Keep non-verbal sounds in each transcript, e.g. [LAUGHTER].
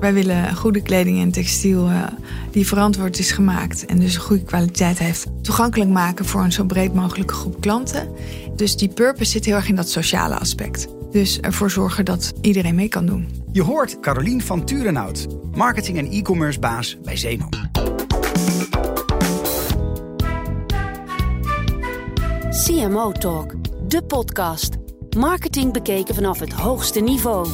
Wij willen goede kleding en textiel uh, die verantwoord is gemaakt en dus een goede kwaliteit heeft, toegankelijk maken voor een zo breed mogelijke groep klanten. Dus die purpose zit heel erg in dat sociale aspect. Dus ervoor zorgen dat iedereen mee kan doen. Je hoort Carolien van Turenhout, marketing- en e-commerce baas bij Zeeman. CMO Talk, de podcast. Marketing bekeken vanaf het hoogste niveau.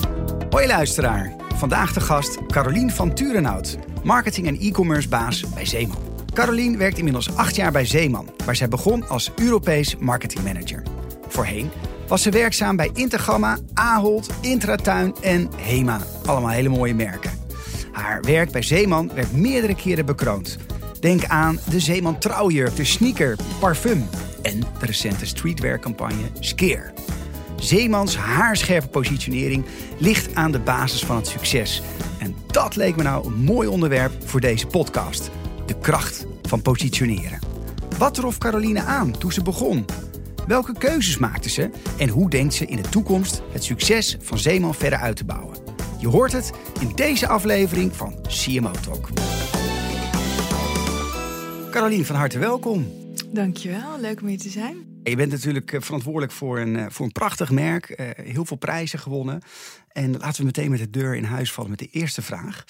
Hoi luisteraar. Vandaag de gast Carolien van Turenhout, marketing- en e-commerce baas bij Zeeman. Carolien werkt inmiddels acht jaar bij Zeeman, waar zij begon als Europees marketingmanager. Voorheen was ze werkzaam bij Intergamma, Ahold, Intratuin en Hema. Allemaal hele mooie merken. Haar werk bij Zeeman werd meerdere keren bekroond. Denk aan de Zeeman trouwjurk, de sneaker, parfum en de recente streetwear-campagne Skeer. Zeemans haarscherpe positionering ligt aan de basis van het succes. En dat leek me nou een mooi onderwerp voor deze podcast. De kracht van positioneren. Wat trof Caroline aan toen ze begon? Welke keuzes maakte ze? En hoe denkt ze in de toekomst het succes van Zeeman verder uit te bouwen? Je hoort het in deze aflevering van CMO Talk. Caroline, van harte welkom. Dankjewel, leuk om hier te zijn. Je bent natuurlijk eh, verantwoordelijk voor een, eh, voor een prachtig merk. Uh, heel veel prijzen gewonnen. En laten we meteen met de deur in huis vallen met de eerste vraag.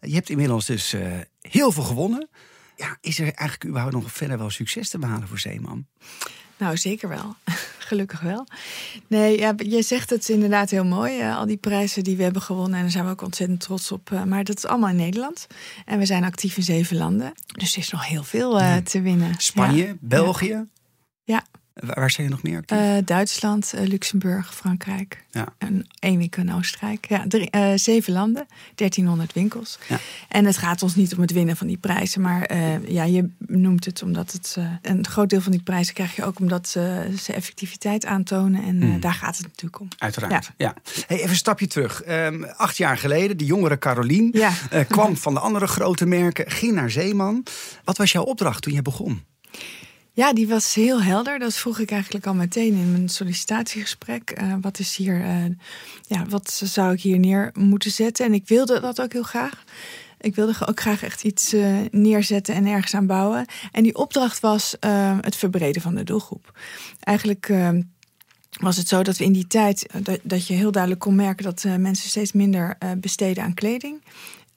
Je hebt inmiddels dus uh, heel veel gewonnen. Ja, is er eigenlijk überhaupt nog verder wel succes te behalen voor Zeeman? Nou, zeker wel. [LAUGHS] Gelukkig wel. Nee, ja, je zegt het inderdaad heel mooi. Uh, al die prijzen die we hebben gewonnen. En daar zijn we ook ontzettend trots op. Uh, maar dat is allemaal in Nederland. En we zijn actief in zeven landen. Dus er is nog heel veel uh, te winnen. Spanje, ja. België. Ja. Waar zijn je nog meer actief? Uh, Duitsland, uh, Luxemburg, Frankrijk. Ja. En één week in Oostenrijk. Ja, drie, uh, zeven landen, 1300 winkels. Ja. En het gaat ons niet om het winnen van die prijzen. Maar ja, je noemt het omdat het. een groot deel van die prijzen krijg je ook omdat ze effectiviteit aantonen. En Hmm. daar gaat het natuurlijk om. Uiteraard. Ja. Hey, even een stapje terug. Um, acht jaar geleden, de jongere Carolien ja. kwam van de andere grote merken, ging naar Zeeman. Wat was jouw opdracht toen je begon? Ja, die was heel helder. Dat vroeg ik eigenlijk al meteen in mijn sollicitatiegesprek. Uh, wat is hier, uh, ja, wat zou ik hier neer moeten zetten? En ik wilde dat ook heel graag. Ik wilde ook graag echt iets uh, neerzetten en ergens aan bouwen. En die opdracht was het verbreden van de doelgroep. Eigenlijk was het zo dat we in die tijd, dat je heel duidelijk kon merken dat mensen steeds minder besteden aan kleding.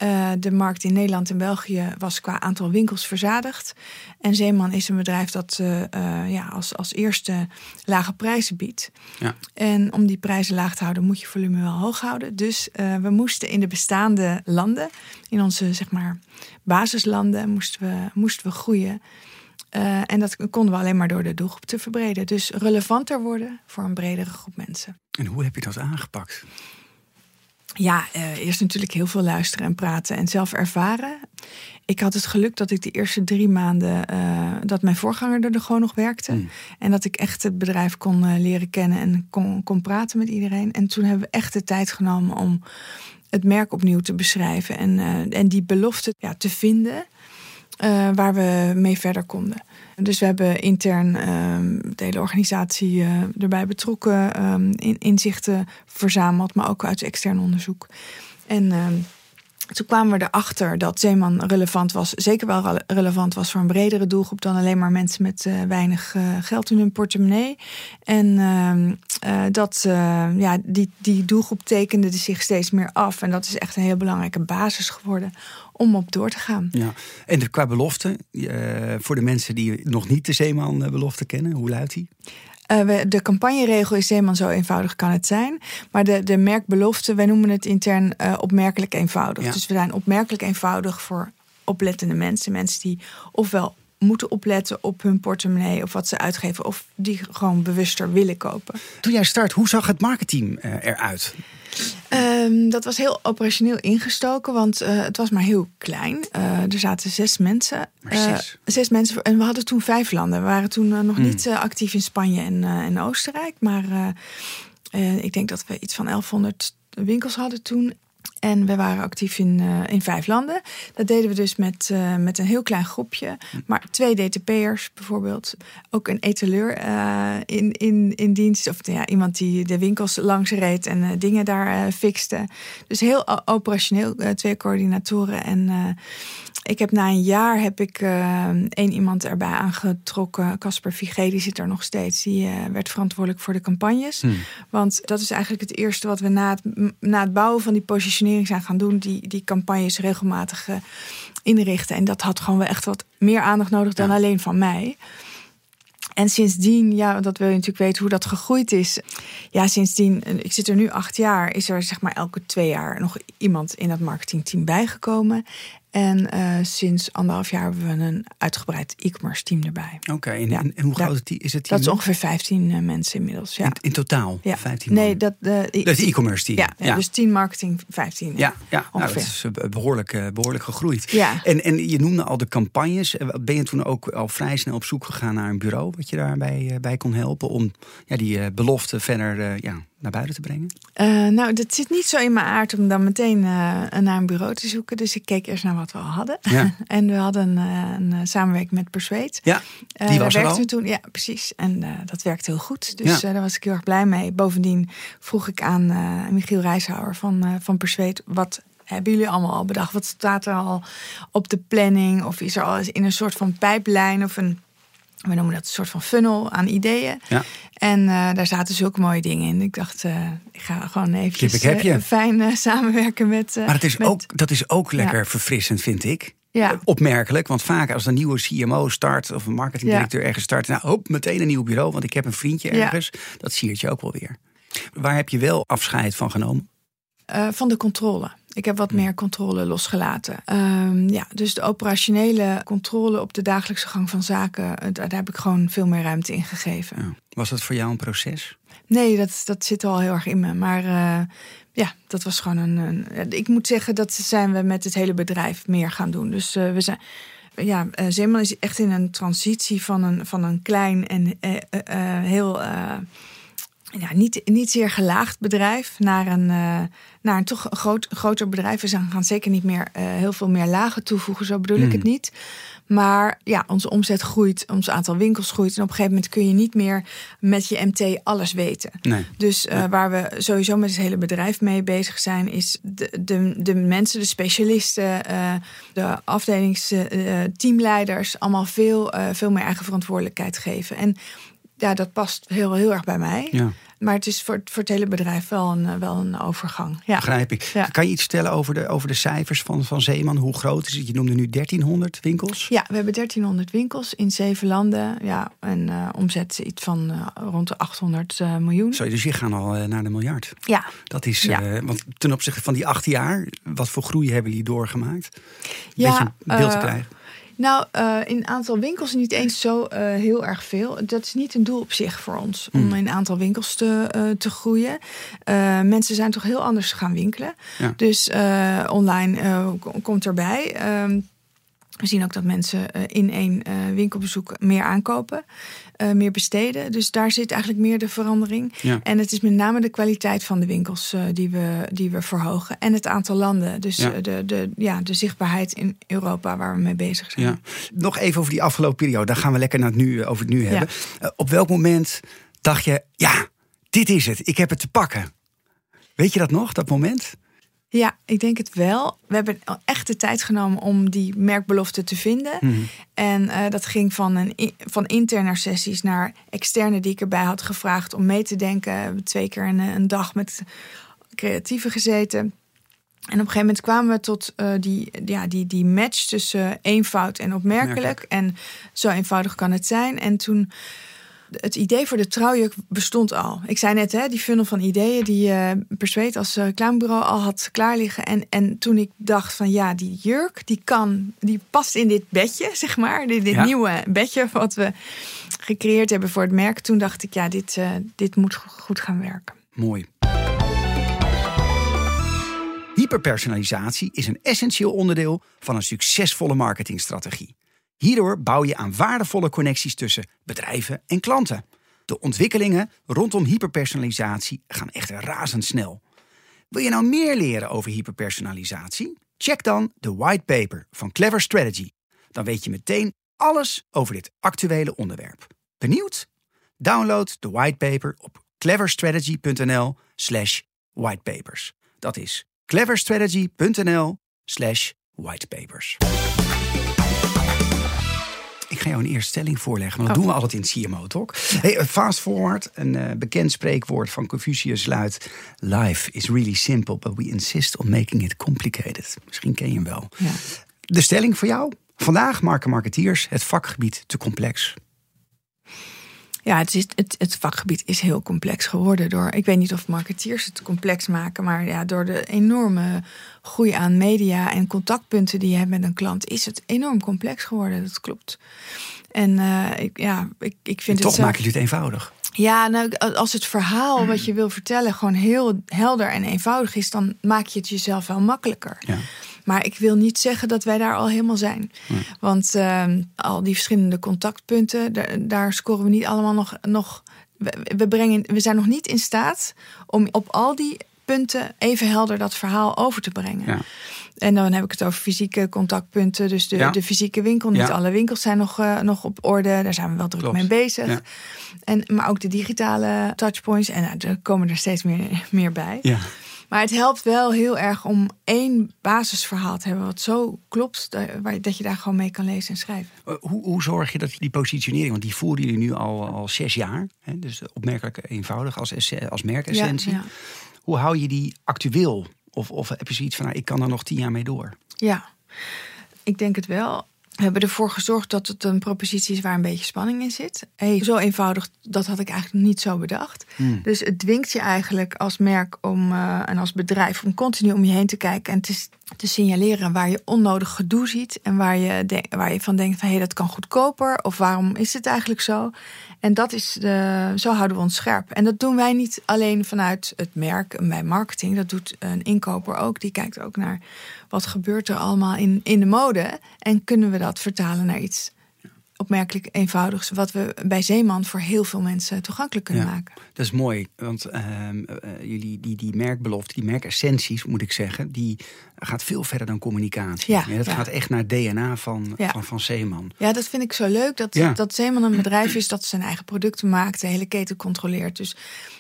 Uh, de markt in Nederland en België was qua aantal winkels verzadigd. En Zeeman is een bedrijf dat uh, uh, ja, als, als eerste lage prijzen biedt. Ja. En om die prijzen laag te houden moet je volume wel hoog houden. Dus we moesten in de bestaande landen, in onze zeg maar, basislanden, moesten we, moesten we groeien. en dat konden we alleen maar door de doelgroep te verbreden. Dus relevanter worden voor een bredere groep mensen. En hoe heb je dat aangepakt? Ja, uh, eerst natuurlijk heel veel luisteren en praten en zelf ervaren. Ik had het geluk dat ik de eerste drie maanden uh, dat mijn voorganger er gewoon nog werkte. Mm. En dat ik echt het bedrijf kon uh, leren kennen en kon, kon praten met iedereen. En toen hebben we echt de tijd genomen om het merk opnieuw te beschrijven. En, en die belofte ja, te vinden waar we mee verder konden. Dus we hebben intern um, de hele organisatie uh, erbij betrokken, um, in, inzichten verzameld, maar ook uit extern onderzoek. En um, toen kwamen we erachter dat Zeeman relevant was, zeker wel relevant was voor een bredere doelgroep dan alleen maar mensen met uh, weinig uh, geld in hun portemonnee. En uh, dat ja, die, die doelgroep tekende zich steeds meer af. En dat is echt een heel belangrijke basis geworden om op door te gaan. Ja. En qua belofte, voor de mensen die nog niet de Zeeman-belofte kennen, hoe luidt die? Uh, we, de campagneregel is Zeeman zo eenvoudig kan het zijn. Maar de, de merkbelofte, wij noemen het intern uh, opmerkelijk eenvoudig. Ja. Dus we zijn opmerkelijk eenvoudig voor oplettende mensen. Mensen die ofwel moeten opletten op hun portemonnee of wat ze uitgeven, of die gewoon bewuster willen kopen. Toen jij start, hoe zag het marketing uh, eruit? Um, dat was heel operationeel ingestoken, want uh, het was maar heel klein. Uh, er zaten zes mensen. Uh, zes mensen. En we hadden toen vijf landen. We waren toen nog Hmm. niet actief in Spanje en, en Oostenrijk. Maar ik denk dat we iets van 1100 winkels hadden toen. En we waren actief in, uh, in vijf landen. Dat deden we dus met, uh, met een heel klein groepje. Maar twee DTP'ers bijvoorbeeld. Ook een etaleur uh, in, in, in dienst. Of ja, iemand die de winkels langs reed en dingen daar fixte. Dus heel operationeel, twee coördinatoren. En ik heb na een jaar heb ik één iemand erbij aangetrokken. Casper Vigé, die zit er nog steeds. Die werd verantwoordelijk voor de campagnes. Hmm. Want dat is eigenlijk het eerste wat we na het, na het bouwen van die positionering zijn gaan doen. Die, die campagnes regelmatig uh, inrichten. En dat had gewoon wel echt wat meer aandacht nodig dan alleen van mij. En sindsdien, ja, dat wil je natuurlijk weten hoe dat gegroeid is. Ja, sindsdien, ik zit er nu acht jaar, is er zeg maar elke twee jaar nog iemand in dat marketingteam bijgekomen. En uh, sinds anderhalf jaar hebben we een uitgebreid e-commerce team erbij. Oké, en, ja. en, hoe groot is het team? Dat is ongeveer 15 uh, mensen inmiddels. Ja. In, in totaal? Ja. 15 man. Nee, dat, uh, dat is de e-commerce team. Ja, ja, dus 10 marketing, 15. Ja, ja. Nou, dat is behoorlijk, behoorlijk gegroeid. Ja. En, en je noemde al de campagnes. Ben je toen ook al vrij snel op zoek gegaan naar een bureau wat je daarbij bij kon helpen om ja, die belofte verder ja, naar buiten te brengen? Uh, nou, dat zit niet zo in mijn aard om dan meteen uh, naar een bureau te zoeken. Dus ik keek eerst naar wat we al hadden. Ja. [LAUGHS] en we hadden een, een samenwerking met Persuade. Ja, die uh, was er al. toen. Ja, precies. En dat werkte heel goed. Dus ja. daar was ik heel erg blij mee. Bovendien vroeg ik aan Michiel Rijshouwer van, van Persuade... wat hebben jullie allemaal al bedacht? Wat staat er al op de planning? Of is er al in een soort van pijplijn of een we noemen dat een soort van funnel aan ideeën. Ja. En uh, daar zaten zulke mooie dingen in. Ik dacht, uh, ik ga gewoon even uh, fijn samenwerken met. maar het is met... ook, dat is ook lekker verfrissend, vind ik. Ja. Opmerkelijk, want vaak als een nieuwe CMO start of een marketingdirecteur ergens start, nou hop, meteen een nieuw bureau, want ik heb een vriendje ergens. Dat siert je ook wel weer. Waar heb je wel afscheid van genomen? van de controle. Ik heb wat meer controle losgelaten. Um, ja, dus de operationele controle op de dagelijkse gang van zaken, eh, daar heb ik gewoon veel meer ruimte in gegeven. Ja. Was dat voor jou een proces? Nee, dat, dat zit al heel erg in me. Maar uh, ja, dat was gewoon een, een, Ik moet zeggen, dat zijn we met het hele bedrijf meer gaan doen. Dus uh, we zijn. Ja, uh, Zeeman is echt in een transitie van een, van een klein en heel ja, niet, niet zeer gelaagd bedrijf naar een, uh, naar een toch groot, groter bedrijf. We gaan zeker niet meer uh, heel veel meer lagen toevoegen, zo bedoel ik het hmm. niet. Maar ja, onze omzet groeit, ons aantal winkels groeit. En op een gegeven moment kun je niet meer met je MT alles weten. Nee. Dus uh, waar we sowieso met het hele bedrijf mee bezig zijn, is de, de, de mensen, de specialisten, de afdelingsteamleiders, allemaal veel, veel meer eigen verantwoordelijkheid geven. En ja, dat past heel, heel erg bij mij. Ja. Maar het is voor, voor het hele bedrijf wel een, eh, wel een overgang. Ja. Begrijp ik. Kan je iets stellen over de, over de cijfers van, van Zeeman? Hoe groot is het? Je noemde nu 1300 winkels. Ja, we hebben 1300 winkels in zeven landen. Ja, en uh, omzet iets van uh, rond de 800 uh, miljoen. Zo, dus je gaan al naar de miljard. Ja. Dat is, ja. want ten opzichte van die acht jaar, wat voor groei hebben jullie doorgemaakt? Een ja, beetje een beeld te krijgen. Nou, uh, in aantal winkels niet eens zo uh, heel erg veel. Dat is niet een doel op zich voor ons om hmm. in aantal winkels te, uh, te groeien. mensen zijn toch heel anders gaan winkelen. Ja. Dus online komt erbij. Ehm, we zien ook dat mensen in één winkelbezoek meer aankopen. Uh, meer besteden. Dus daar zit eigenlijk meer de verandering. Ja. En het is met name de kwaliteit van de winkels die, we, die we verhogen. En het aantal landen. Dus ja. de, de, ja, de zichtbaarheid in Europa waar we mee bezig zijn. Ja. Nog even over die afgelopen periode. Daar gaan we lekker naar het nu, over het nu hebben. Op welk moment dacht je, ja, dit is het. Ik heb het te pakken. Weet je dat nog, dat moment? Ja, ik denk het wel. We hebben echt de tijd genomen om die merkbelofte te vinden. Mhm. En uh, dat ging van, een, van interne sessies naar externe die ik erbij had gevraagd om mee te denken. We hebben twee keer een, een dag met creatieven gezeten. En op een gegeven moment kwamen we tot uh, die, ja, die, die match tussen eenvoud en opmerkelijk. En zo eenvoudig kan het zijn. En toen het idee voor de trouwjurk bestond al. Ik zei net, hè, die funnel van ideeën die uh, Persuade als uh, reclamebureau al had klaar liggen. En, en toen ik dacht van ja, die jurk, die kan, die past in dit bedje, [LAUGHS] zeg maar. Dit, dit nieuwe bedje wat we gecreëerd hebben voor het merk. Toen dacht ik, ja, dit, uh, dit moet goed gaan werken. Mooi. Hyperpersonalisatie is een essentieel onderdeel van een succesvolle marketingstrategie. Hierdoor bouw je aan waardevolle connecties tussen bedrijven en klanten. De ontwikkelingen rondom hyperpersonalisatie gaan echt razendsnel. Wil je nou meer leren over hyperpersonalisatie? Check dan de whitepaper van Clever Strategy. Dan weet je meteen alles over dit actuele onderwerp. Benieuwd? Download de whitepaper op cleverstrategy.nl slash whitepapers. Dat is cleverstrategy.nl slash whitepapers. Ga jou een eerste stelling voorleggen, want dat doen we altijd in CMO Talk. Hey, fast forward, een uh, bekend spreekwoord van Confucius luidt... Life is really simple, but we insist on making it complicated. Misschien ken je hem wel. Ja. De stelling voor jou? Vandaag maken marketeers het vakgebied te complex. Ja, het, is, het, het vakgebied is heel complex geworden door. Ik weet niet of marketeers het complex maken, maar ja, door de enorme groei aan media en contactpunten die je hebt met een klant, is het enorm complex geworden. Dat klopt. En uh, ik, ja, ik, ik vind en het. Toch maken jullie het eenvoudig. Ja, nou, als het verhaal wat je wil vertellen gewoon heel helder en eenvoudig is, dan maak je het jezelf wel makkelijker. Ja. Maar ik wil niet zeggen dat wij daar al helemaal zijn. Want uh, al die verschillende contactpunten, daar, scoren we niet allemaal nog. nog we, we, brengen, we zijn nog niet in staat om op al die punten even helder dat verhaal over te brengen. Ja. En dan heb ik het over fysieke contactpunten. Dus de, Ja. de fysieke winkel. Niet Ja. alle winkels zijn nog, eh, nog op orde. Daar zijn we wel druk Klopt. mee bezig. Ja. En, maar ook de digitale touchpoints. En nou, er komen er steeds meer, meer bij. Maar het helpt wel heel erg om één basisverhaal te hebben. Wat zo klopt. Dat, je daar gewoon mee kan lezen en schrijven. Uh, Hoe, hoe zorg je dat je die positionering, want die voeren jullie nu al, al zes jaar, hè, dus opmerkelijk eenvoudig als, als merkessentie. Ja, ja. Hoe hou je die actueel? Of, of heb je zoiets van, nou, ik kan er nog tien jaar mee door? Ja, ik denk het wel. Hebben ervoor gezorgd dat het een propositie is waar een beetje spanning in zit. Hey, zo eenvoudig, dat had ik eigenlijk niet zo bedacht. Dus het dwingt je eigenlijk als merk om, eh, en als bedrijf om continu om je heen te kijken en te, te signaleren waar je onnodig gedoe ziet. En waar je, waar je van denkt van hé, hey, dat kan goedkoper. Of waarom is het eigenlijk zo? En dat is de, zo houden we ons scherp. En dat doen wij niet alleen vanuit het merk en bij marketing. Dat doet een inkoper ook. Die kijkt ook naar wat gebeurt er allemaal in, in de mode. En kunnen we dat vertalen naar iets opmerkelijk eenvoudigs. Wat we bij Zeeman voor heel veel mensen toegankelijk kunnen Ja. maken. Dat is mooi, want ehm, eh, jullie, die, die merkbelofte, die merkessenties moet ik zeggen, die gaat veel verder dan communicatie. Ja, dat ja. gaat echt naar het DNA van, van, van Zeeman. Ja, dat vind ik zo leuk. Dat, dat Zeeman een bedrijf is dat zijn eigen producten maakt. De hele keten controleert. Dus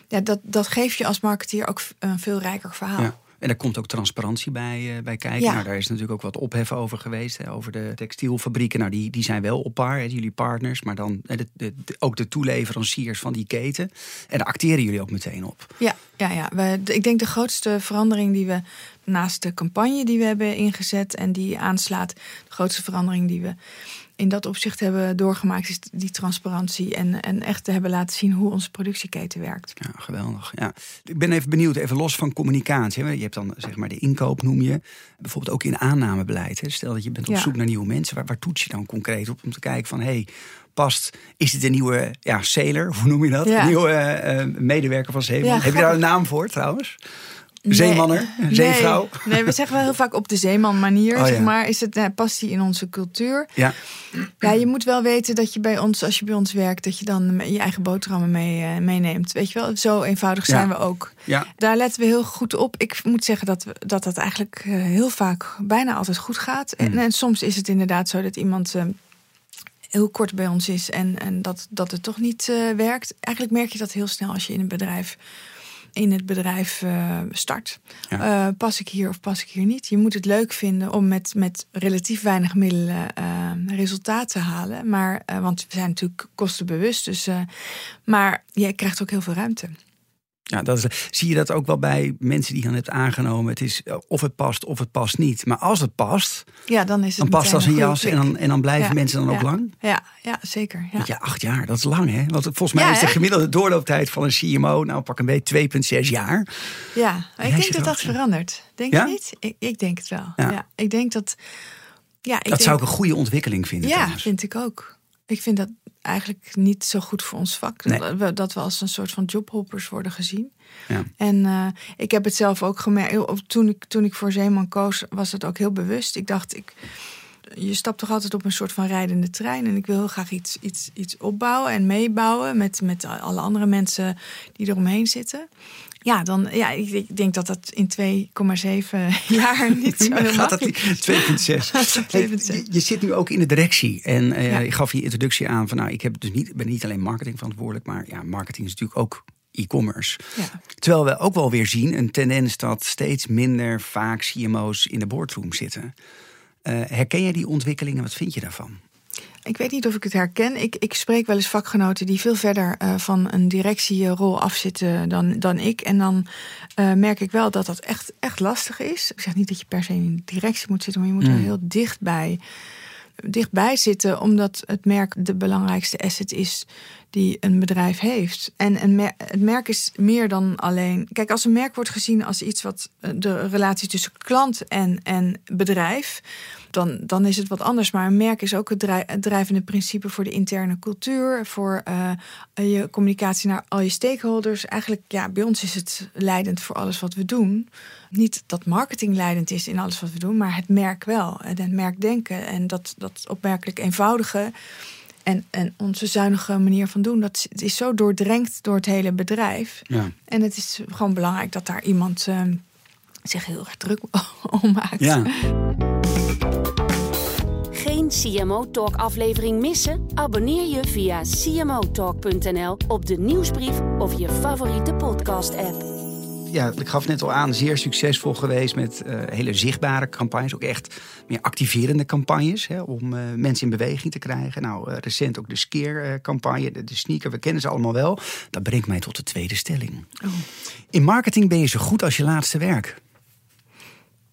ja, dat, dat geeft je als marketeer ook een veel rijker verhaal. En daar komt ook transparantie bij, eh, bij kijken. Ja. Nou, daar is natuurlijk ook wat ophef over geweest. Hè, over de textielfabrieken. Nou, die, die zijn wel op par, hè, jullie partners. Maar dan hè, de, de, de- ook de toeleveranciers van die keten. En daar acteren jullie ook meteen op. Ja, ja, ja. We, ik denk de grootste verandering die we naast de campagne die we hebben ingezet en die aanslaat, de grootste verandering die we in dat opzicht hebben doorgemaakt, is die transparantie en, en echt te hebben laten zien hoe onze productieketen werkt. Ja, geweldig. Ja. Ik ben even benieuwd, even los van communicatie. Je hebt dan zeg maar de inkoop, noem je. Bijvoorbeeld ook in aannamebeleid. Hè. Stel dat je bent op Ja. zoek naar nieuwe mensen. Waar, waar toets je dan concreet op? Om te kijken van, hé, hey, past, is dit een nieuwe ja, sailor? Hoe noem je dat? Ja. Een nieuwe eh, eh, medewerker van Zeeman. Ja, Heb je daar een naam voor trouwens? Zeemanner? Nee. Zeevrouw? Nee, nee, we zeggen wel heel vaak op de zeeman manier, Oh, zeg ja. maar. Is het, eh, past die in onze cultuur? Ja, Ja, je moet wel weten dat je bij ons, als je bij ons werkt, dat je dan je eigen boterhammen mee, eh, meeneemt. Weet je wel, zo eenvoudig zijn Ja. we ook. ja. Daar letten we heel goed op. Ik moet zeggen dat we, dat, dat eigenlijk eh, heel vaak bijna altijd goed gaat. En, Mm. en soms is het inderdaad zo dat iemand heel kort bij ons is en, en dat, dat het toch niet werkt. Eigenlijk merk je dat heel snel als je in een bedrijf. In het bedrijf eh, start. Ja. Eh, pas ik hier of pas ik hier niet? Je moet het leuk vinden om met, met relatief weinig middelen eh, resultaat te halen. Maar, want we zijn natuurlijk kostenbewust. Dus, maar je krijgt ook heel veel ruimte. Ja, dat is, zie je dat ook wel bij mensen die je dan hebt aangenomen? Het is eh, of het past of het past niet. Maar als het past, Ja, dan is het dan past als een jas. En dan, en dan blijven Ja, mensen dan ook lang. Ja, ja zeker. Ja. Acht jaar, dat is lang hè? Want volgens mij is de gemiddelde doorlooptijd van een CMO, nou pak een beetje 2,6 jaar. Ja, maar ik denk dat dat verandert. Denk je niet? Ik, ik denk het wel. Ja. Ja. ik denk dat. Ja, ik dat denk, zou ik een goede ontwikkeling vinden. Ja, trouwens. vind ik ook. Ik vind dat eigenlijk niet zo goed voor ons vak. Nee. Dat, we, dat we als een soort van jobhoppers worden gezien. Ja. En eh, ik heb het zelf ook gemerkt. Toen ik, toen ik voor Zeeman koos, was het ook heel bewust. Ik dacht, ik, je stapt toch altijd op een soort van rijdende trein. En ik wil heel graag iets, iets, iets opbouwen en meebouwen met, met alle andere mensen die eromheen zitten. Ja, dan, ja, ik, ik denk dat dat in 2,7 [LAUGHS] jaar niet zo heel Gaat dat makkelijk niet? 2,6. [LAUGHS] Hey, 2,6. je, je zit nu ook in de directie. En eh, Ja. je gaf je introductie aan van nou, ik heb dus niet, ben niet alleen marketing verantwoordelijk, maar ja, marketing is natuurlijk ook e-commerce. Ja. Terwijl we ook wel weer zien een tendens dat steeds minder vaak CMO's in de boardroom zitten. Eh, herken jij die ontwikkelingen? Wat vind je daarvan? Ik weet niet of ik het herken. Ik, ik spreek wel eens vakgenoten die veel verder eh, van een directierol afzitten dan, dan ik. En dan eh, merk ik wel dat dat echt, echt lastig is. Ik zeg niet dat je per se in de directie moet zitten, maar je moet er Mm. heel dichtbij, dichtbij zitten, omdat het merk de belangrijkste asset is die een bedrijf heeft. En een mer- het merk is meer dan alleen. Kijk, als een merk wordt gezien als iets wat eh, de relatie tussen klant en, en bedrijf, dan, dan is het wat anders. Maar een merk is ook het, drij- het drijvende principe voor de interne cultuur, voor eh, je communicatie naar al je stakeholders. Eigenlijk, ja, bij ons is het leidend voor alles wat we doen. Niet dat marketing leidend is in alles wat we doen, maar het merk wel. En het merk denken en dat, dat opmerkelijk eenvoudige. En, en onze zuinige manier van doen, dat is zo doordrenkt door het hele bedrijf. Ja. En het is gewoon belangrijk dat daar iemand eh, zich heel erg druk [LAUGHS] om maakt. Ja. Geen CMO Talk aflevering missen? Abonneer je via cmotalk.nl op de nieuwsbrief of je favoriete podcast app. ja, ik gaf net al aan, zeer succesvol geweest met eh, hele zichtbare campagnes. Ook echt meer activerende campagnes hè, om eh, mensen in beweging te krijgen. Nou, eh, recent ook de Skeer-campagne, de, de sneaker, we kennen ze allemaal wel. Dat brengt mij tot de tweede stelling. In marketing ben je zo goed als je laatste werk.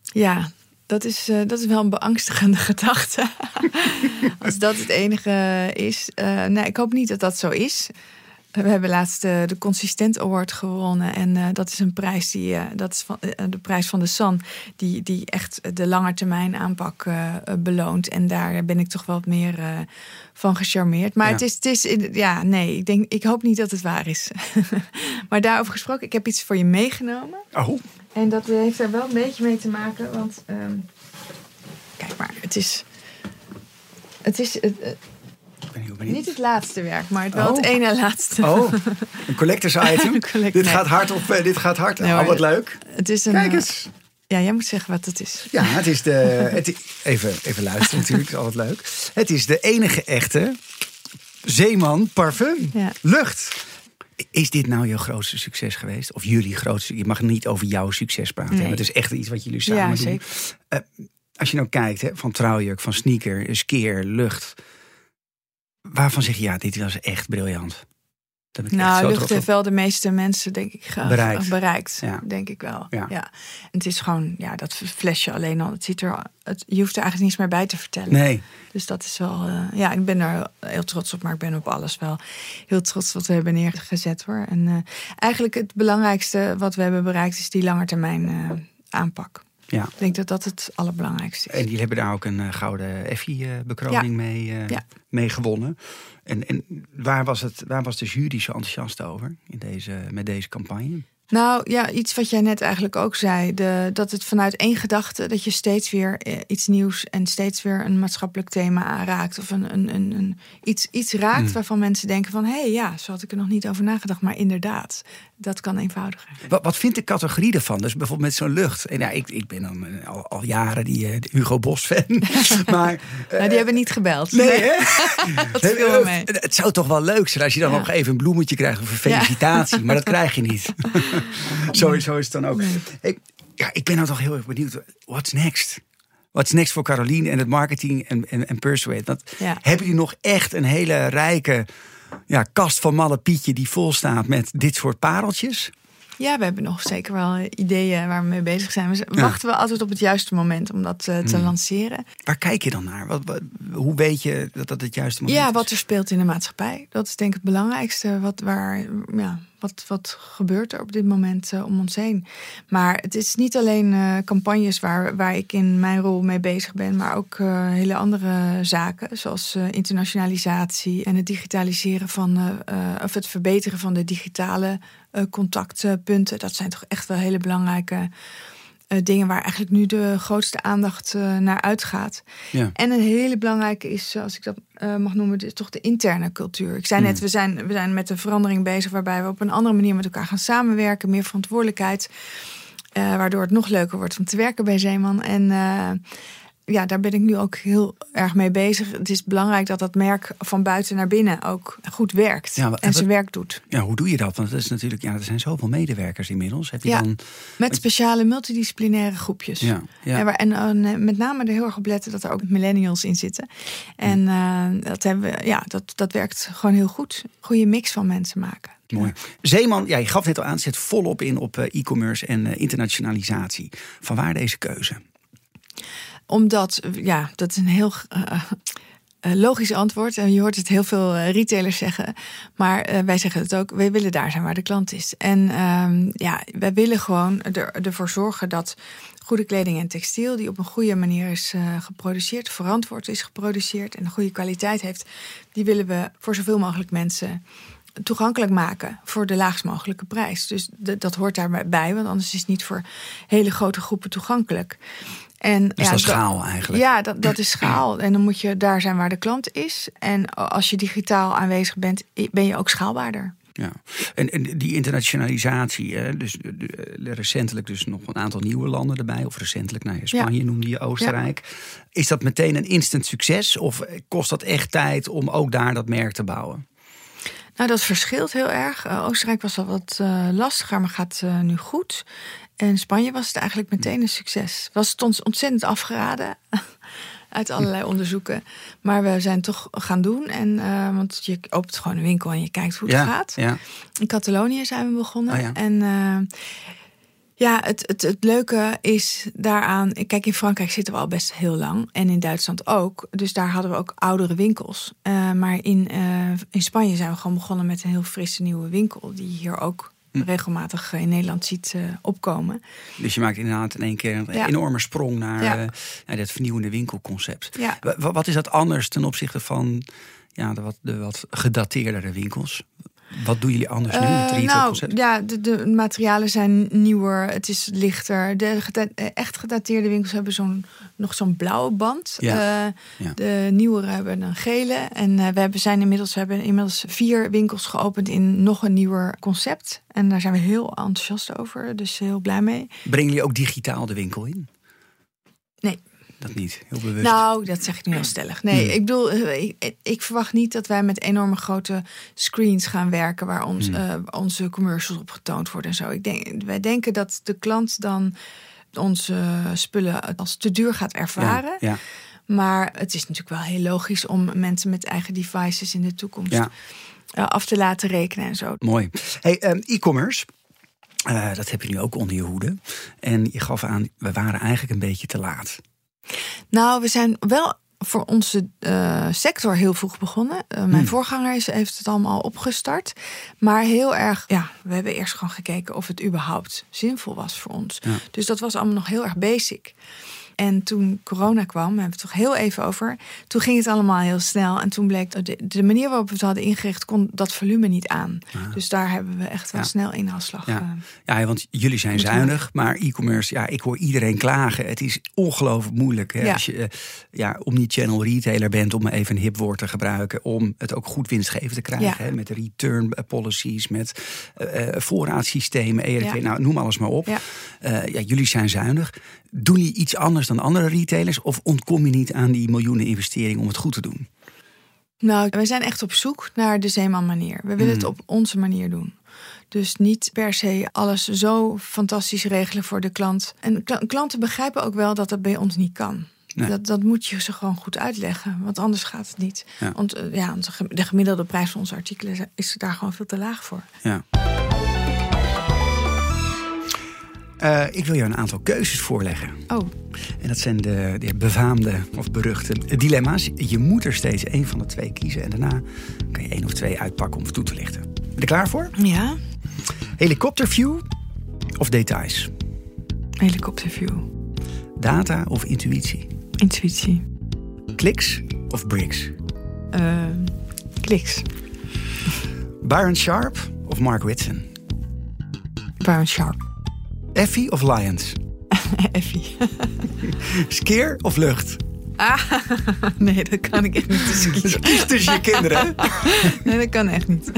Ja, dat is, eh, dat is wel een beangstigende [LAUGHS] gedachte. Als dat het enige is. Eh, nee, ik hoop niet dat dat zo is. We hebben laatst eh, de Consistent Award gewonnen. En dat is een prijs die, dat is van, de prijs van de San, die, die echt de langetermijn aanpak beloont. En daar ben ik toch wel wat meer van gecharmeerd. Maar Ja. het is, het is, ja, nee, ik, denk, ik hoop niet dat het waar is. [LAUGHS] maar daarover gesproken, ik heb iets voor je meegenomen. Oh, En dat heeft er wel een beetje mee te maken, want ehm, kijk maar, het is, het is het, eh, ik ben heel benieuwd. niet het laatste werk, maar het wel Oh. het ene laatste. Oh, [LAUGHS] een collectors item. Collect- dit nee. gaat hard op, eh, dit gaat hard. Nee, oh, wat leuk. Het is een. Kijk eh, eens. Ja, jij moet zeggen wat het is. Ja, het is de. [LAUGHS] Het, even, even luisteren, natuurlijk, is altijd leuk. Het is de enige echte Zeeman parfum. Ja. Lucht. Is dit nou jouw grootste succes geweest? Of jullie grootste? Je mag niet over jouw succes praten. Nee. Het is echt iets wat jullie samen Ja, doen. zeker. Eh, als je nou kijkt, hè, van trouwjurk, van sneaker, skeer, lucht. Waarvan zeg je, ja, dit was echt briljant. Daar ik Nou, lucht heeft wel de meeste mensen, denk ik, Bereikt. bereikt Ja. denk ik wel. Ja. Ja. En het is gewoon, ja, dat flesje alleen al. Het ziet er, het, je hoeft er eigenlijk niets meer bij te vertellen. Nee, Dus dat is wel, eh, ja, ik ben er heel trots op, maar ik ben op alles wel heel trots wat we hebben neergezet hoor. En eh, eigenlijk het belangrijkste wat we hebben bereikt is die langetermijn eh aanpak. Ja. Ik denk dat dat het allerbelangrijkste is. En jullie hebben daar ook een eh, gouden Effie-bekroning Ja. mee, eh, Ja. mee gewonnen. En, en waar, was het, waar was de jury zo enthousiast over in deze, met deze campagne? Nou ja, iets wat jij net eigenlijk ook zei. De, dat het vanuit één gedachte, dat je steeds weer eh, iets nieuws en steeds weer een maatschappelijk thema aanraakt. Of een, een, een, een, iets, iets raakt Mm. waarvan mensen denken van hé hey, ja, zo had ik er nog niet over nagedacht. Maar inderdaad, dat kan eenvoudiger. Wat, wat vindt de categorie ervan? Dus bijvoorbeeld met zo'n lucht. En ja, ik, ik ben dan eh, al, al jaren die eh, Hugo Bos fan. [LAUGHS] maar nou, die hebben niet gebeld. nee, hè? [LAUGHS] dat viel wel mee. Het zou toch wel leuk zijn als je dan Ja. nog even een bloemetje krijgt of een felicitatie. Maar dat krijg je niet. [LAUGHS] [LAUGHS] zo is het dan ook. Nee. Ik, ja, ik ben nou toch heel erg benieuwd. What's next? What's next voor Caroline en het marketing en, en, en Persuade? Want Ja. hebben jullie nog echt een hele rijke ja, kast van malle Pietje die vol staat met dit soort pareltjes? Ja, we hebben nog zeker wel ideeën waar we mee bezig zijn. We Ja. wachten we altijd op het juiste moment om dat eh, te Hmm. lanceren. Waar kijk je dan naar? Wat, wat- hoe weet je dat dat het juiste moment Ja, is? wat er speelt in de maatschappij. Dat is denk ik het belangrijkste. Wat, waar, ja, wat, wat gebeurt er op dit moment eh, om ons heen? Maar het is niet alleen eh, campagnes waar, waar ik in mijn rol mee bezig ben, maar ook eh, hele andere zaken, zoals internationalisatie en het digitaliseren van, of het verbeteren van de digitale contactpunten. Dat zijn toch echt wel hele belangrijke eh, dingen waar eigenlijk nu de grootste aandacht eh, naar uitgaat. Ja. En een hele belangrijke is, als ik dat eh, mag noemen, is toch de interne cultuur. Ik zei Mm. net, we zijn, we zijn met een verandering bezig waarbij we op een andere manier met elkaar gaan samenwerken, meer verantwoordelijkheid. eh, waardoor het nog leuker wordt om te werken bij Zeeman. En eh, ja, daar ben ik nu ook heel erg mee bezig. Het is belangrijk dat dat merk van buiten naar binnen ook goed werkt Ja, en zijn werk doet. Ja, hoe doe je dat? Want dat is natuurlijk, ja, er zijn zoveel medewerkers inmiddels. Heb je Ja. dan. Met speciale multidisciplinaire groepjes. Ja, ja. En, waar- en eh, met name er heel erg op letten dat er ook millennials in zitten. En eh, dat, hebben we, ja, dat, dat werkt gewoon heel goed. Goede mix van mensen maken. Mooi. Zeeman, ja, je gaf net al aan, zet volop in op eh, e-commerce en internationalisatie. Van waar deze keuze? Omdat, ja, dat is een heel eh, eh, logisch antwoord. En je hoort het heel veel eh, retailers zeggen. Maar wij zeggen het ook, wij willen daar zijn waar de klant is. En ehm, ja, wij willen gewoon er, ervoor zorgen dat goede kleding en textiel... die op een goede manier is geproduceerd, verantwoord is geproduceerd... en een goede kwaliteit heeft... die willen we voor zoveel mogelijk mensen toegankelijk maken voor de laagst mogelijke prijs. Dus dat hoort daarbij, want anders is het niet voor hele grote groepen toegankelijk. En, Dus dat is dat- schaal eigenlijk. Ja, dat, dat is schaal. En dan moet je daar zijn waar de klant is. En als je digitaal aanwezig bent, ben je ook schaalbaarder. Ja. En, en die internationalisatie, hè, dus de- de- recentelijk dus nog een aantal nieuwe landen erbij. Of recentelijk, nou ja, Spanje noemde je Oostenrijk. Is dat meteen een instant succes? Of kost dat echt tijd om ook daar dat merk te bouwen? Nou, dat verschilt heel erg. Eh, Oostenrijk was al wat eh, lastiger, maar gaat eh, nu goed. En Spanje was het eigenlijk meteen een succes. Was het ons ontzettend afgeraden [LAUGHS] uit allerlei onderzoeken. Maar we zijn toch gaan doen. En, eh, want je opent gewoon een winkel en je kijkt hoe het ja, gaat. Ja. In Catalonië zijn we begonnen. Oh ja. En eh, ja, het, het, het leuke is daaraan. Kijk, in Frankrijk zitten we al best heel lang. En in Duitsland ook. Dus daar hadden we ook oudere winkels. Eh, maar in, in Spanje zijn we gewoon begonnen met een heel frisse nieuwe winkel. Die hier ook. Regelmatig in Nederland ziet eh, opkomen. Dus je maakt inderdaad in één keer een Ja. enorme sprong naar, Ja. eh, naar dat vernieuwende winkelconcept. Ja. Wat is dat anders ten opzichte van ja, de, wat, de wat gedateerdere winkels? Wat doen jullie anders nu? Het Eh, nou, ja, de, de materialen zijn nieuwer. Het is lichter. De geda- echt gedateerde winkels hebben zo'n, nog zo'n blauwe band. Ja, Eh, ja. De nieuwere hebben een gele. En eh, we hebben, zijn inmiddels, we hebben inmiddels vier winkels geopend in nog een nieuwer concept. En daar zijn we heel enthousiast over. Dus heel blij mee. Brengen jullie ook digitaal de winkel in? Nee. Dat niet, heel bewust. Nou, dat zeg ik nu heel stellig. Nee, Hmm. ik bedoel, eh, ik, ik verwacht niet dat wij met enorme grote screens gaan werken waar ons, Hmm. eh, onze commercials op getoond worden en zo. Ik denk, wij denken dat de klant dan onze spullen als te duur gaat ervaren. ja, ja. Maar het is natuurlijk wel heel logisch om mensen met eigen devices in de toekomst Ja. eh, af te laten rekenen en zo. Mooi. Hey, ehm, e-commerce. dat heb je nu ook onder je hoede. En je gaf aan, we waren eigenlijk een beetje te laat. Nou, we zijn wel voor onze eh, sector heel vroeg begonnen. Eh, mijn Hmm. voorganger is, heeft het allemaal opgestart. Maar heel erg, ja, we hebben eerst gewoon gekeken of het überhaupt zinvol was voor ons. Ja. Dus dat was allemaal nog heel erg basic. En toen corona kwam, daar hebben we het toch heel even over. Toen ging het allemaal heel snel. En toen bleek dat de, de manier waarop we het hadden ingericht, kon dat volume niet aan. Dus daar hebben we echt wel Ja. snel inhaalslag. Ja. eh, Ja, want jullie zijn zuinig, maar e-commerce, ja, ik hoor iedereen klagen. Het is ongelooflijk moeilijk hè, Ja. als je eh, ja, omni-channel retailer bent, om even een hip woord te gebruiken, om het ook goed winstgevend te krijgen. Hè, met return policies, met eh, voorraadsystemen, ERP, nou, noem alles maar op. Ja. Ja, jullie zijn zuinig. Doen jullie iets anders dan andere retailers? Of ontkom je niet aan die miljoenen investeringen om het goed te doen? Nou, we zijn echt op zoek naar de Zeeman manier. We willen het Hmm. op onze manier doen. Dus niet per se alles zo fantastisch regelen voor de klant. En kla- klanten begrijpen ook wel dat dat bij ons niet kan. Nee. Dat, dat moet je ze gewoon goed uitleggen, want anders gaat het niet. Ja. Want eh, ja, de gemiddelde prijs van onze artikelen is- is daar gewoon veel te laag voor. Ja. Eh, ik wil jou een aantal keuzes voorleggen. Oh, En dat zijn de, de befaamde of beruchte dilemma's. Je moet er steeds één van de twee kiezen. En daarna kan je één of twee uitpakken om het toe te lichten. Ben je er klaar voor? ja, Helikopterview of details? helikopterview, Data of intuïtie? intuïtie, Kliks of bricks? eh, kliks, Byron Sharp of Mark Whitson? Baron Sharp, Effie of Lions? [LAUGHS] Effie. [LAUGHS] Skeer of lucht? Ah, [LAUGHS] nee, dat kan ik echt niet tussen Dus kiezen. kies tussen je kinderen. Nee, dat kan echt niet.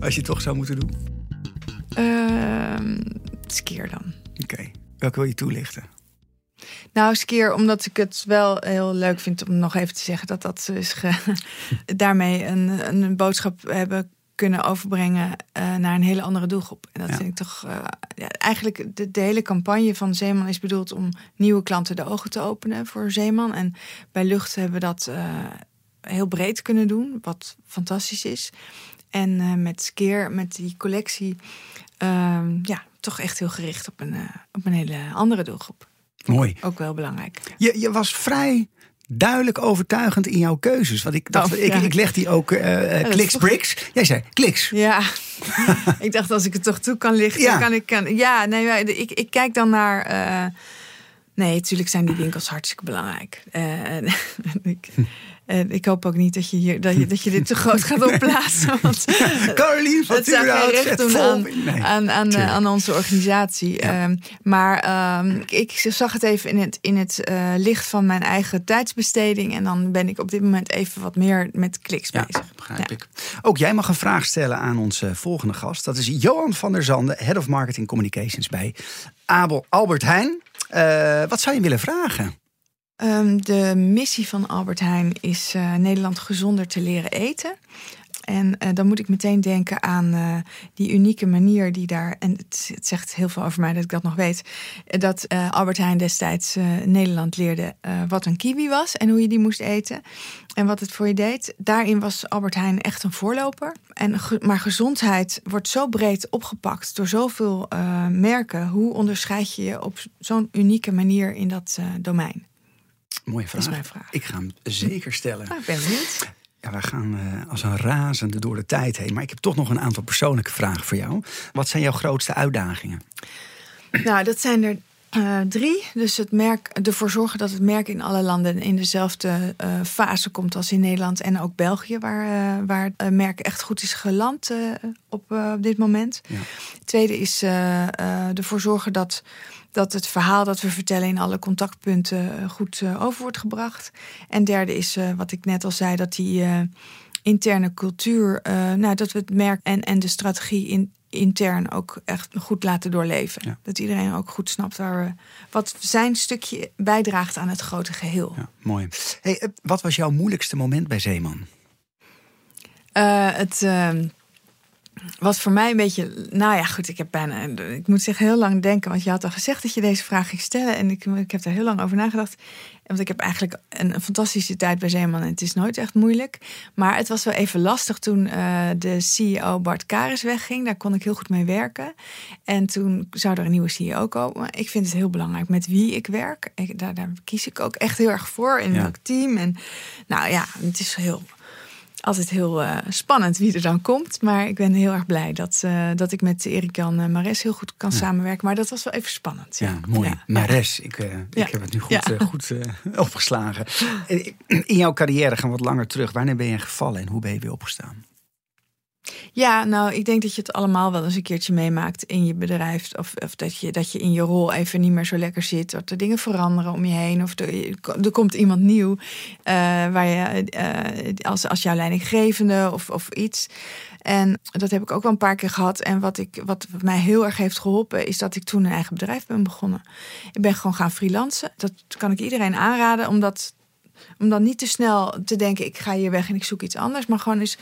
Als je het toch zou moeten doen. Ehm skier dan. Oké. Welke wil je toelichten? Nou, skier, omdat ik het wel heel leuk vind om nog even te zeggen dat dat ge- daarmee een, een boodschap hebben kunnen overbrengen eh, naar een hele andere doelgroep. En dat Ja. vind ik toch eh, ja, eigenlijk de, de hele campagne van Zeeman is bedoeld om nieuwe klanten de ogen te openen voor Zeeman. En bij Lucht hebben we dat eh, heel breed kunnen doen, wat fantastisch is. En met Skeer, met die collectie, ehm, ja, toch echt heel gericht op een, op een hele andere doelgroep. Mooi. Ook wel belangrijk. Je, je was vrij duidelijk overtuigend in jouw keuzes. Want ik dacht, Oh, ik, ja. ik leg die ook eh eh, dat kliks is bricks. Jij zei kliks. Ja, [LAUGHS] ik dacht als ik het toch toe kan lichten, Ja. kan ik. Kan, ja, nee, ik, ik kijk dan naar. eh, nee, natuurlijk zijn die winkels hartstikke belangrijk. Eh, en [LAUGHS] ik, ik hoop ook niet dat je, hier, dat je, dat je dit te groot gaat opblazen. [LAUGHS] Want [LAUGHS] Caroline van Turenhout recht doen aan, Nee. aan, aan, tuurlijk. aan onze organisatie. Ja. Ehm, maar ehm, ik, zag het even in het, in het eh, licht van mijn eigen tijdsbesteding. En dan ben ik op dit moment even wat meer met kliks Ja, bezig. begrijp Ja. ik. Ook jij mag een vraag stellen aan onze volgende gast. Dat is Johan van der Zanden, Head of Marketing Communications bij Abel Albert Heijn. Eh, wat zou je willen vragen? Ehm, de missie van Albert Heijn is eh, Nederland gezonder te leren eten. En eh, dan moet ik meteen denken aan eh, die unieke manier die daar. En het, zegt heel veel over mij dat ik dat nog weet. Dat Albert Heijn destijds Nederland leerde wat een kiwi was en hoe je die moest eten. En wat het voor je deed. Daarin was Albert Heijn echt een voorloper. En, maar gezondheid wordt zo breed opgepakt door zoveel merken. Hoe onderscheid je je op zo'n unieke manier in dat domein? Mooie vraag. is mijn vraag. Ik ga hem zeker stellen. Nou, ik ben benieuwd. Ja, wij gaan eh, als een razende door de tijd heen. Maar ik heb toch nog een aantal persoonlijke vragen voor jou. Wat zijn jouw grootste uitdagingen? Nou, dat zijn er eh, drie. Dus het merk, ervoor zorgen dat het merk in alle landen in dezelfde eh, fase komt als in Nederland en ook België, waar, waar het merk echt goed is geland op, op dit moment. Ja. Tweede is ervoor zorgen dat, dat het verhaal dat we vertellen in alle contactpunten eh, goed eh, over wordt gebracht. En derde is eh, wat ik net al zei, dat die eh, interne cultuur, eh, nou, dat we het merk en, en de strategie in, intern ook echt goed laten doorleven. Ja. Dat iedereen ook goed snapt waar we, wat zijn stukje bijdraagt aan het grote geheel. Ja, mooi. Hey, wat was jouw moeilijkste moment bij Zeeman? Eh, het ehm, was voor mij een beetje. Nou ja, goed, ik heb bijna. Ik moet zeggen, heel lang denken. Want je had al gezegd dat je deze vraag ging stellen. En ik, ik heb daar heel lang over nagedacht. Want ik heb eigenlijk een, een fantastische tijd bij Zeeman. En het is nooit echt moeilijk. Maar het was wel even lastig toen eh, de CEO Bart Karis wegging. Daar kon ik heel goed mee werken. En toen zou er een nieuwe CEO komen. Ik vind het heel belangrijk met wie ik werk. Ik, daar, daar kies ik ook echt heel erg voor. In Ja. welk team. En nou ja, het is heel altijd heel eh, spannend wie er dan komt. Maar ik ben heel erg blij dat, eh, dat ik met Erik-Jan eh, Mares heel goed kan samenwerken. Maar dat was wel even spannend. Ja, mooi. Ja. Mares, ik, ik heb het nu goed, goed [LAUGHS] opgeslagen. In jouw carrière gaan we wat langer terug. Wanneer ben je gevallen en hoe ben je weer opgestaan? Ja, nou, ik denk dat je het allemaal wel eens een keertje meemaakt in je bedrijf. Of, of dat, je, dat je in je rol even niet meer zo lekker zit. Dat er dingen veranderen om je heen. Of er, komt iemand nieuw eh, waar je eh, als, als jouw leidinggevende of, of iets. En dat heb ik ook wel een paar keer gehad. En wat, ik, wat mij heel erg heeft geholpen, is dat ik toen een eigen bedrijf ben begonnen. Ik ben gewoon gaan freelancen. Dat kan ik iedereen aanraden, omdat om dan niet te snel te denken: ik ga hier weg en ik zoek iets anders. Maar gewoon eens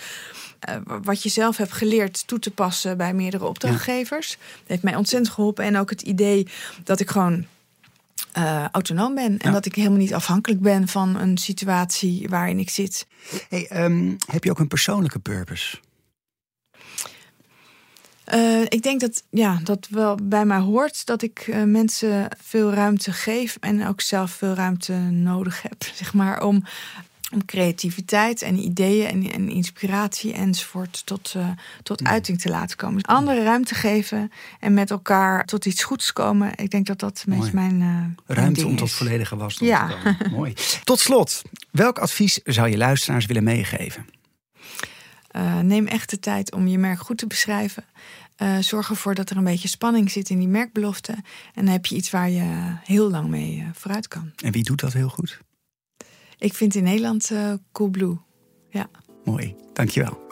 eh, wat je zelf hebt geleerd toe te passen bij meerdere opdrachtgevers. Dat heeft mij ontzettend geholpen. En ook het idee dat ik gewoon. eh, autonoom ben en Ja. dat ik helemaal niet afhankelijk ben van een situatie waarin ik zit. Hey, ehm, heb je ook een persoonlijke purpose? Eh, ik denk dat ja, dat wel bij mij hoort dat ik mensen veel ruimte geef en ook zelf veel ruimte nodig heb, [LAUGHS] zeg maar, om, om creativiteit en ideeën en, en inspiratie enzovoort tot, eh, tot uiting te laten komen. Dus anderen ruimte geven en met elkaar tot iets goeds komen. Ik denk dat dat Mooi. mijn, eh, mijn Ruimte om tot volledige wasdom Ja. te komen. [LAUGHS] Mooi. Tot slot, welk advies zou je luisteraars willen meegeven? Eh, neem echt de tijd om je merk goed te beschrijven. Uh, zorg ervoor dat er een beetje spanning zit in die merkbelofte. En dan heb je iets waar je heel lang mee vooruit kan. En wie doet dat heel goed? Ik vind in Nederland uh, Coolblue. Ja. Mooi, dankjewel.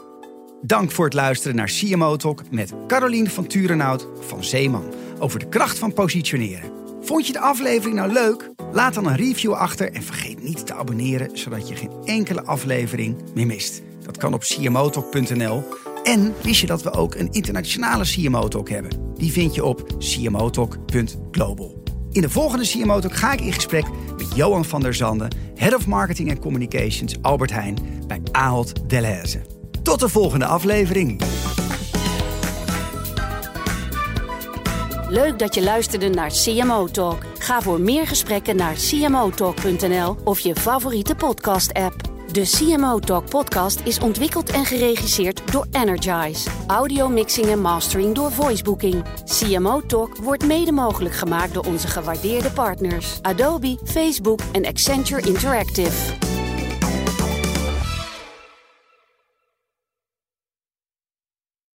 Dank voor het luisteren naar CMO Talk met Caroline van Turenhout van Zeeman over de kracht van positioneren. Vond je de aflevering nou leuk? Laat dan een review achter en vergeet niet te abonneren zodat je geen enkele aflevering meer mist. Dat kan op cmotalk.nl. En wist je dat we ook een internationale CMO Talk hebben? Die vind je op cmotalk.global. In de volgende CMO Talk ga ik in gesprek met Johan van der Zanden, Head of Marketing and Communications Albert Heijn bij Ahold Delhaize. Tot de volgende aflevering. Leuk dat je luisterde naar CMO Talk. Ga voor meer gesprekken naar cmotalk.nl of je favoriete podcast-app. De CMO Talk podcast is ontwikkeld en geregisseerd door Energize. Audio mixing en mastering door Voicebooking. CMO Talk wordt mede mogelijk gemaakt door onze gewaardeerde partners Adobe, Facebook en Accenture Interactive.